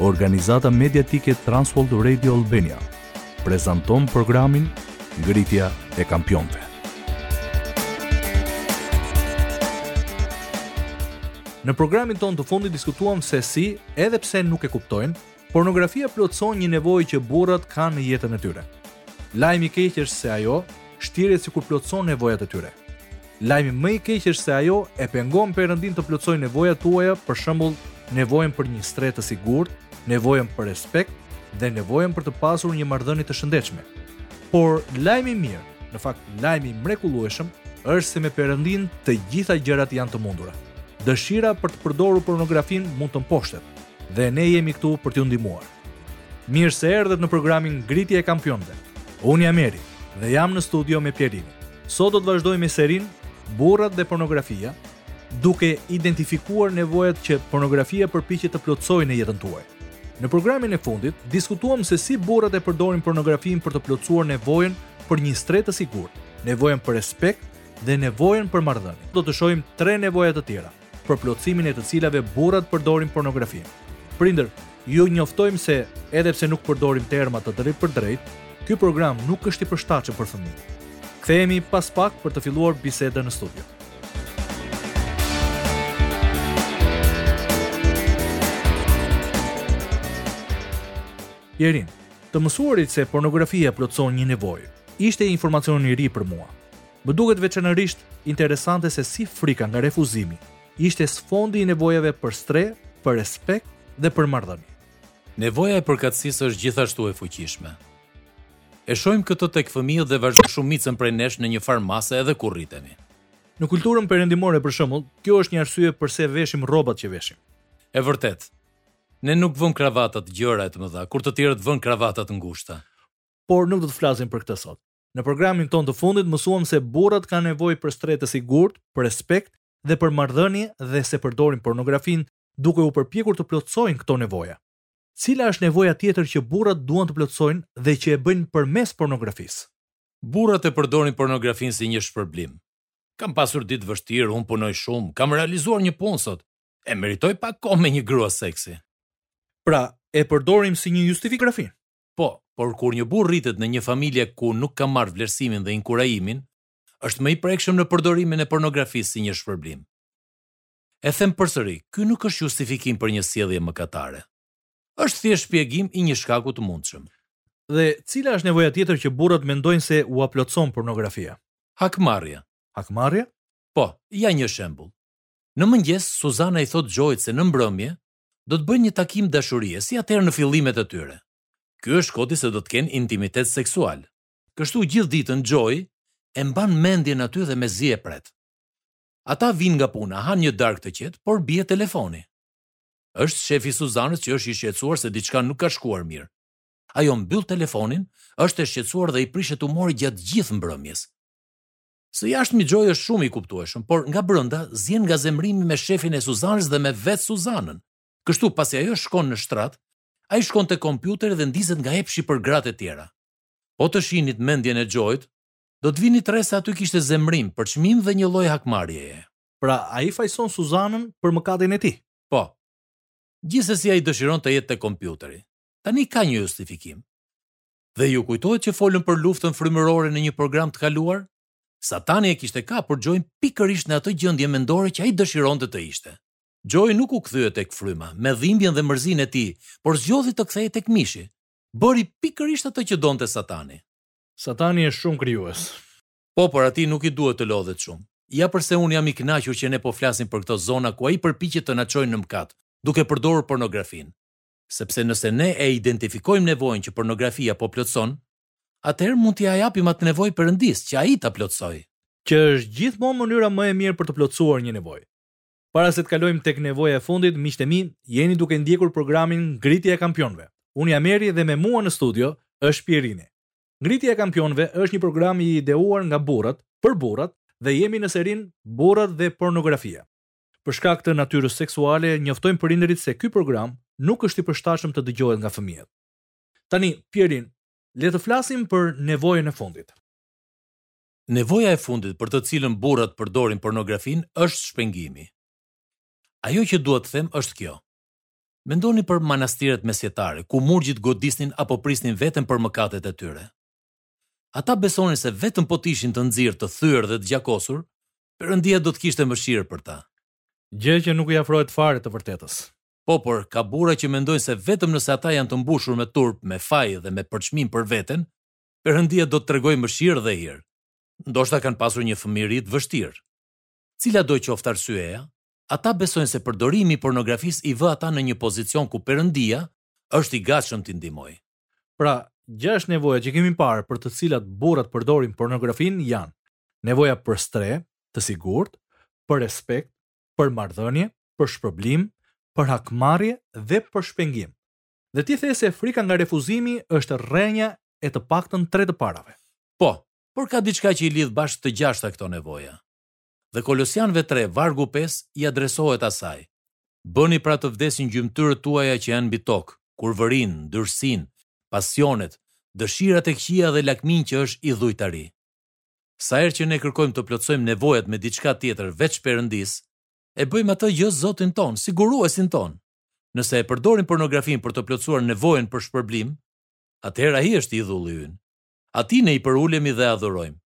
Organizata mediatike Transworld Radio Albania prezanton programin Ngritja e Kampionëve. Në programin tonë të fundit diskutuam se si, edhe pse nuk e kuptojnë, Pornografia plotëson një nevojë që burrat kanë në jetën e tyre. Lajmi i keq është se ajo shtiret sikur plotëson nevojat e tyre. Lajmi më i keq është se ajo e pengon perëndinë të plotësojë nevojat tuaja, për shembull, nevojën për një strehë të sigurt, nevojën për respekt dhe nevojën për të pasur një marrëdhënie të shëndetshme. Por lajmi i mirë, në fakt lajmi i mrekullueshëm, është se me perëndinë të gjitha gjërat janë të mundura. Dëshira për të përdorur pornografinë mund të mposhtet, dhe ne jemi këtu për t'ju ndihmuar. Mirë se erdhët në programin Ngritja e Kampionëve. Unë jam Eri dhe jam në studio me Pjerinin. Sot do të vazhdojmë me serinë Burrat dhe pornografia, duke identifikuar nevojat që pornografia përpiqet të plotësojë në jetën tuaj. Në programin e fundit diskutuam se si burrat e përdorin pornografinë për të plotësuar nevojën për një strehë të sigurt, nevojën për respekt dhe nevojën për marrëdhënie. Do të shohim tre nevoja të tjera, për plotësimin e të cilave burrat përdorin pornografinë. Prindër, ju njoftojmë se edhe pse nuk përdorim terma të drejtpërdrejtë, ky program nuk është i përshtatshëm për fëmijë. Kthehemi pas pak për të filluar bisedën në studio. Pjerin, të mësuarit se pornografia plotëson një nevojë, ishte informacion i ri për mua. Më duket veçanërisht interesante se si frika nga refuzimi ishte sfondi i nevojave për strehë, për respekt dhe për marrëdhënie. Nevoja e përkatësisë është gjithashtu e fuqishme. E shohim këtë tek fëmijët dhe vazhdon te shumica prej nesh në një farë mase edhe kur rritemi. Në kulturën perëndimore për shembull, kjo është një arsye përse veshim rrobat që veshim. E vërtetë. Ne nuk vëmë kravata të gjera e të mëdha, kur të tjerët vënë kravata të ngushta. Por nuk do të flasim për këtë sot. Në programin tonë të fundit mësuam se burrat kanë nevojë për strehë të sigurt, për respekt dhe për marrëdhënie dhe se përdorin pornografinë duke u përpjekur të plotësojnë këto nevoja. Cila është nevoja tjetër që burrat duan të plotësojnë dhe që e bëjnë përmes pornografisë? Burrat e përdorin pornografinë si një shpërblim. Kam pasur ditë të vështirë, unë punoj shumë, kam realizuar një punë sot. E meritoj pak kohë me një grua seksi. Pra, e përdorim si një justifikim. Po, por kur një burrë rritet në një familje ku nuk ka marrë vlerësimin dhe inkurajimin, është më i prekshëm në përdorimin e pornografisë si një shpërblim. E them përsëri, ky nuk është justifikim për një sjellje mëkatare. Është thjesht shpjegim i një shkaku të mundshëm. Dhe cila është nevoja tjetër që burrat mendojnë se ua plotëson pornografia? Hakmarrja. Hakmarrja? Po, ja një shembull. Në mëngjes, Suzana i thotë Xhoit se në mbrëmje, do të bëjnë një takim dashurie si atëherë në fillimet e tyre. Ky është kodi se do të kenë intimitet seksual. Kështu gjithë ditën Xhoi e mban mendjen aty dhe mezi e pret. Ata vijnë nga puna, hanë një darkë të qetë, por bie telefoni. Është shefi i Suzanës që është i shqetësuar se diçka nuk ka shkuar mirë. Ajo mbyll telefonin, është e shqetësuar dhe i prishet humori gjatë gjithë mbrëmjes. Së jashtmi Xhoi është shumë i kuptueshëm, por nga brenda zjen nga zemrimi me shefin e Suzanës dhe me vetë Suzanën. Kështu, pasi ajo shkon në shtrat, ai shkon te kompjuteri dhe ndizet nga epshi për gratë e tjera. Po të shihnit mendjen e Xhoit, do të vinit re se aty kishte zemërim, përçmim dhe një lloj hakmarrjeje. Pra, ai fajëson Suzanën për mëkatin e tij. Po. Gjithsesi ai dëshiron të jetë te kompjuteri. Tani ka një justifikim. Dhe ju kujtohet që folëm për luftën frymërore në një program të kaluar? Satani e kishte kapur Xhoin pikërisht në atë gjendje mendore që ai dëshironte të ishte. Xhoi nuk u kthye tek fryma, me dhimbjen dhe mërzinë e tij, por zgjodhi të kthehej tek mishi. Bëri pikërisht atë që donte Satani. Satani është shumë krijues. Po, por atij nuk i duhet të lodhet shumë. Ja përse unë jam i kënaqur që ne po flasim për këto zona ku ai përpiqet të na çojë në mëkat, duke përdorur pornografinë. Sepse nëse ne e identifikojmë nevojën që pornografia po plotëson, atëherë mund t'ia japim atë nevojë Perëndisë që Ai ta plotësojë. Që është gjithmonë mënyra më e mirë për të plotësuar një nevojë. Para se të kalojmë tek nevoja e fundit, miqtë e mi, jeni duke ndjekur programin Ngritja e Kampionëve. Unë jam Eri dhe me mua në studio është Pierini. Ngritja e Kampionëve është një program i ideuar nga burrat, për burrat dhe jemi në serinë Burrat dhe pornografia. Për shkak të natyrës seksuale, njoftojmë prindërit se ky program nuk është i përshtatshëm të dëgjohet nga fëmijët. Tani, Pierin, le të flasim për nevojën e fundit. Nevoja e fundit për të cilën burrat përdorin pornografinë është shpengimi. Ajo që dua të them është kjo. Mendoni për manastiret mesjetare, ku murgjit godisnin apo prisnin veten për mëkatet e tyre. Ata besonin se vetëm po të ishin të nxirë, të thyer dhe të gjakosur, Perëndia do të kishte mëshirë për ta. Gjë që nuk i afrohet fare të vërtetës. Po, por ka burra që mendojnë se vetëm nëse ata janë të mbushur me turp, me faj dhe me përçmim për veten, Perëndia do të tregojë mëshirë dhe hir. Ndoshta kanë pasur një fëmijëri të vështirë. Cilado qoftë arsyeja, ata besojnë se përdorimi i pornografisë i vë ata në një pozicion ku Perëndia është i gatshëm t'i ndihmojë. Pra, gjashtë nevoja që kemi parë për të cilat burrat përdorin pornografinë janë nevoja për strehë të sigurt, për respekt, për marrëdhënie, për shpërblim, për hakmarrje dhe për shpengim. Dhe ti the se frika nga refuzimi është rrenja e të paktën tre të parave. Po, por ka diçka që i lidh bashkë të gjashta këto nevoja. Dhe Kolosianëve tre, vargu pesë, i adresohet asaj, Bëni pra të vdesin gjymtyrët tuaja që janë mbi tokë, kurvërinë, ndyrësinë, pasionet, dëshirat e këqija dhe lakminë që është idhujtari. Sa herë që ne kërkojmë të plotësojmë nevojat me diçka tjetër veç Perëndisë, e bëjmë atë gjë Zotin tonë, Siguruesin tonë. Nëse e përdorim pornografinë për të plotësuar nevojën për shpërblim, atëherë ai është idhulli ynë. Atij ne i përulemi dhe adhurojmë.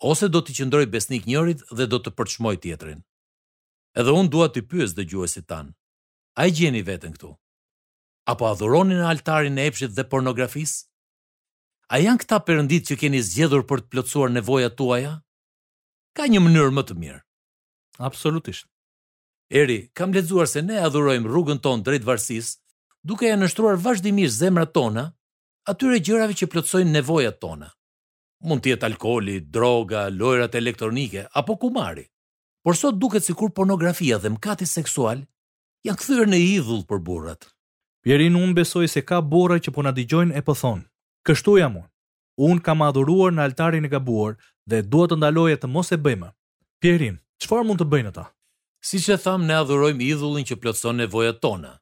ose do t'i qëndrojë besnik njërit dhe do të përçmojë tjetrin. Edhe unë dua t'i pyes dëgjuesit tanë, a e gjeni veten këtu? A po adhuroni në altarin e epshit dhe pornografisë? A janë këta perënditë që keni zgjedhur për të plotësuar nevojat tuaja? Ka një mënyrë më të mirë. Absolutisht. Eri, kam lexuar se ne adhurojmë rrugën tonë drejt varësisë, duke ia nënshtruar vazhdimisht zemrat tona atyre gjërave që plotësojnë nevojat tona. Mund të jetë alkooli, droga, lojërat elektronike apo kumari. Por sot duket sikur pornografia dhe mëkati seksual janë kthyer në idhull për burrat. Pjerin unë besoj se ka burra që po na dëgjojnë e po thonë, kështu jam unë. Unë kam adhuruar në altarin e gabuar dhe dua të ndaloj e të mos e bëj më. Pjerin, çfarë mund të bëjnë ata? Siç e thamë ne adhurojmë idhullin që plotëson nevojat tona.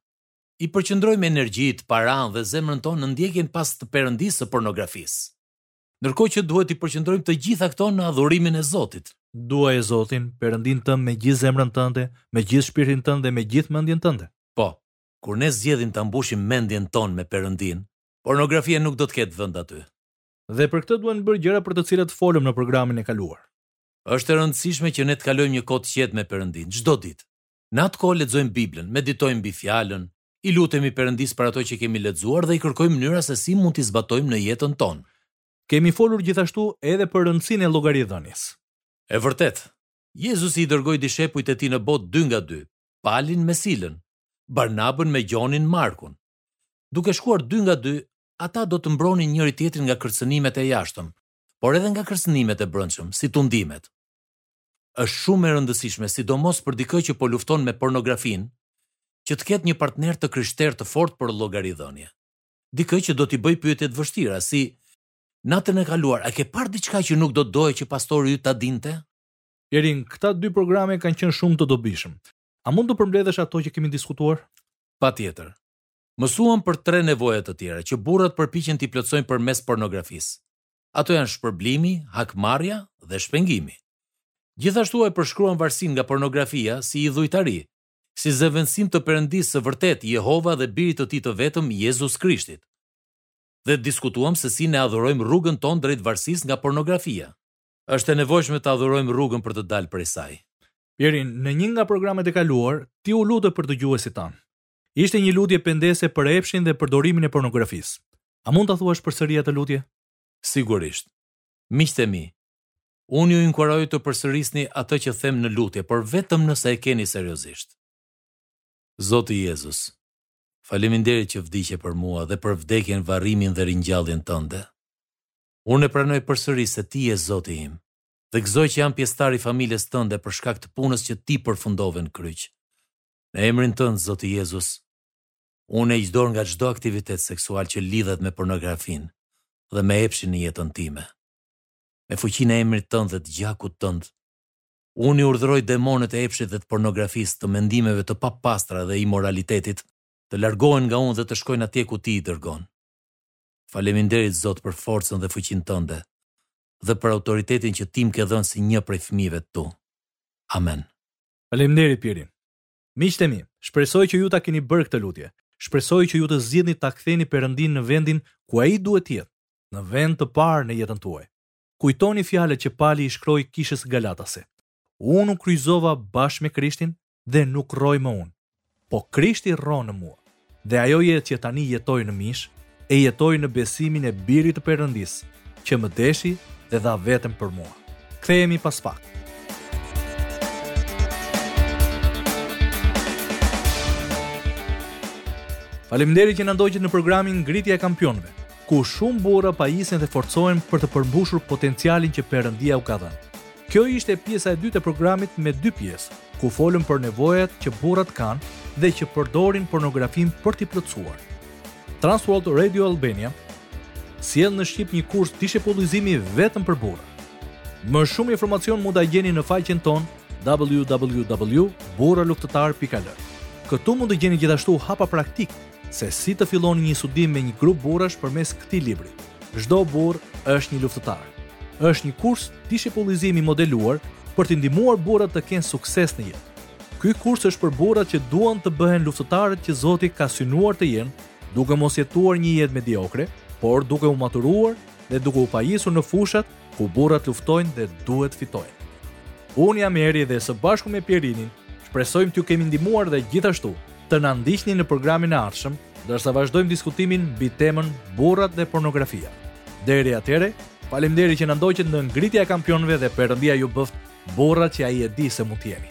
I përqendrojmë energjitë, paranë dhe zemrën tonë në ndjekjen pas të perëndisë së pornografisë. Ndërkohë që duhet t'i përqendrojmë të gjitha këto në adhurimin e Zotit. Duaje Zotin, Perëndinë tënd me gjithë zemrën tënde, me gjithë shpirtin tënd dhe me gjithë mendjen tënde. Po, kur ne zgjedhim ta mbushim mendjen tonë me Perëndinë, pornografia nuk do të ketë vend aty. Dhe për këtë duhen bërë gjëra për të cilat folëm në programin e kaluar. Është e rëndësishme që ne të kalojmë një kohë të qetë me Perëndinë, çdo ditë. Në atë kohë lexojmë Biblën, meditojmë mbi fjalën, i lutemi Perëndisë për ato që kemi lexuar dhe i kërkojmë mënyra se si mund t'i zbatojmë në jetën tonë. Kemi folur gjithashtu edhe për rëndësinë e llogaridhënies. E vërtetë, Jezusi i dërgoi dishepujt e tij në botë dy nga dy, Palin me Silën, Barnabën me Gjonin Markun. Duke shkuar dy nga dy, ata do të mbronin njëri-tjetrin nga kërcënimet e jashtëm, por edhe nga kërcënimet e brendshëm, si tundimet. është shumë e rëndësishme, sidomos për dikë që po lufton me pornografinë, që të ketë një partner të krishterë të fortë për llogaridhënie. Dikë që do t'i bëjë pyetje të vështira, si Natën e kaluar, a ke parë diçka që nuk do të doje që pastori yt ta dinte? Erin, këta dy programe kanë qenë shumë të dobishëm. A mund të përmbledhësh ato që kemi diskutuar? Patjetër. Mësuam për tre nevoja të tjera që burrat përpiqen t'i plotësojnë përmes pornografisë. Ato janë shpërblimi, hakmarrja dhe shpengimi. Gjithashtu e përshkruam varësinë nga pornografia si idhujtari, si zëvendësim të Perëndisë së vërtetë, Jehova dhe Birit të Tij të vetëm, Jezus Krishtit. Dhe diskutuam se si ne adhurojmë rrugën tonë drejt varësisë nga pornografia. Është e nevojshme të adhurojmë rrugën për të dalë prej saj. Erin, në një nga programet e kaluar, ti u lute për dëgjuesit tanë. Ishte një lutje pendese për epshin dhe përdorimin e pornografisë. A mund ta thuash përsëri atë lutje? Sigurisht. Miqtë e mi, unë ju inkurajoj të përsërisni atë që them në lutje, por vetëm nëse e keni seriozisht. Zoti Jezus, faleminderit që vdiqe për mua dhe për vdekjen, varrimin dhe ringjalljen tënde. Unë e pranoj përsëri se ti je Zoti im dhe gëzoj që jam pjesëtar i familjes tënde për shkak të punës që ti përfundove në kryq. Në emrin tënd, Zoti Jezus, unë heq dorë nga çdo aktivitet seksual që lidhet me pornografinë dhe me epshin në jetën time. Me fuqinë e emrit tënd dhe të gjakut tënd, unë i urdhëroj demonët e epshit dhe të pornografisë, të mendimeve të papastra dhe imoralitetit, të largohen nga unë dhe të shkojnë atje ku ti i dërgon. Faleminderit Zot për forcën dhe fuqinë tënde dhe për autoritetin që ti më ke dhënë si një prej fëmijëve të tu. Amen. Faleminderit Erin. Miqtë e mi, shpresoj që ju ta keni bërë këtë lutje. Shpresoj që ju të zgjidhni ta ktheni Perëndinë në vendin ku ai duhet të jetë, në vend të parë në jetën tuaj. Kujtoni fjalët që Pali i shkroi kishës Galatase. Unë u kryqëzova bashkë me Krishtin dhe nuk rroj më unë, Po Krishti rron në mua. Dhe ajo jetë që tani jetoj në mish, e jetoj në besimin e Birit të Perëndisë, që më deshi dhe dha veten për mua. Kthehemi pas pak. Faleminderit që na ndoqët në programin Ngritja e Kampionëve, ku shumë burra pajisen dhe forcohen për të përmbushur potencialin që Perëndia u ka dhënë. Kjo ishte pjesa e dytë e programit me dy pjesë, ku folëm për nevojat që burrat kanë dhe që përdorin pornografinë për t'i plotësuar. Transworld Radio Albania sjell në shqip një kurs dishepullizimi vetëm për burra. Më shumë informacion mund ta gjeni në faqen tonë www.burraluftëtar.al. Këtu mund të gjeni gjithashtu hapa praktik Se si të filloni një studim me një grup burrash përmes këtij libri, Çdo burrë është një luftëtar. Është një kurs dishepullizimi i modeluar për të ndihmuar burrat të kenë sukses në jetë. Ky kurs është për burrat që duan të bëhen luftëtarët që Zoti ka synuar të jenë, duke mos jetuar një jetë mediokre, por duke u maturuar dhe duke u pajisur në fushat ku burrat luftojnë dhe duhet të fitojnë. Unë jam Eri dhe së bashku me Pierinin shpresojmë t'ju kemi ndihmuar dhe gjithashtu të na ndiqni në programin e ardhshëm, ndërsa vazhdojmë diskutimin mbi temën Burrat dhe pornografia. Deri atëherë, faleminderit që na ndoqët në ngritja e kampionëve dhe Perëndia ju bëftë burrat që ai e di se mund të jeni.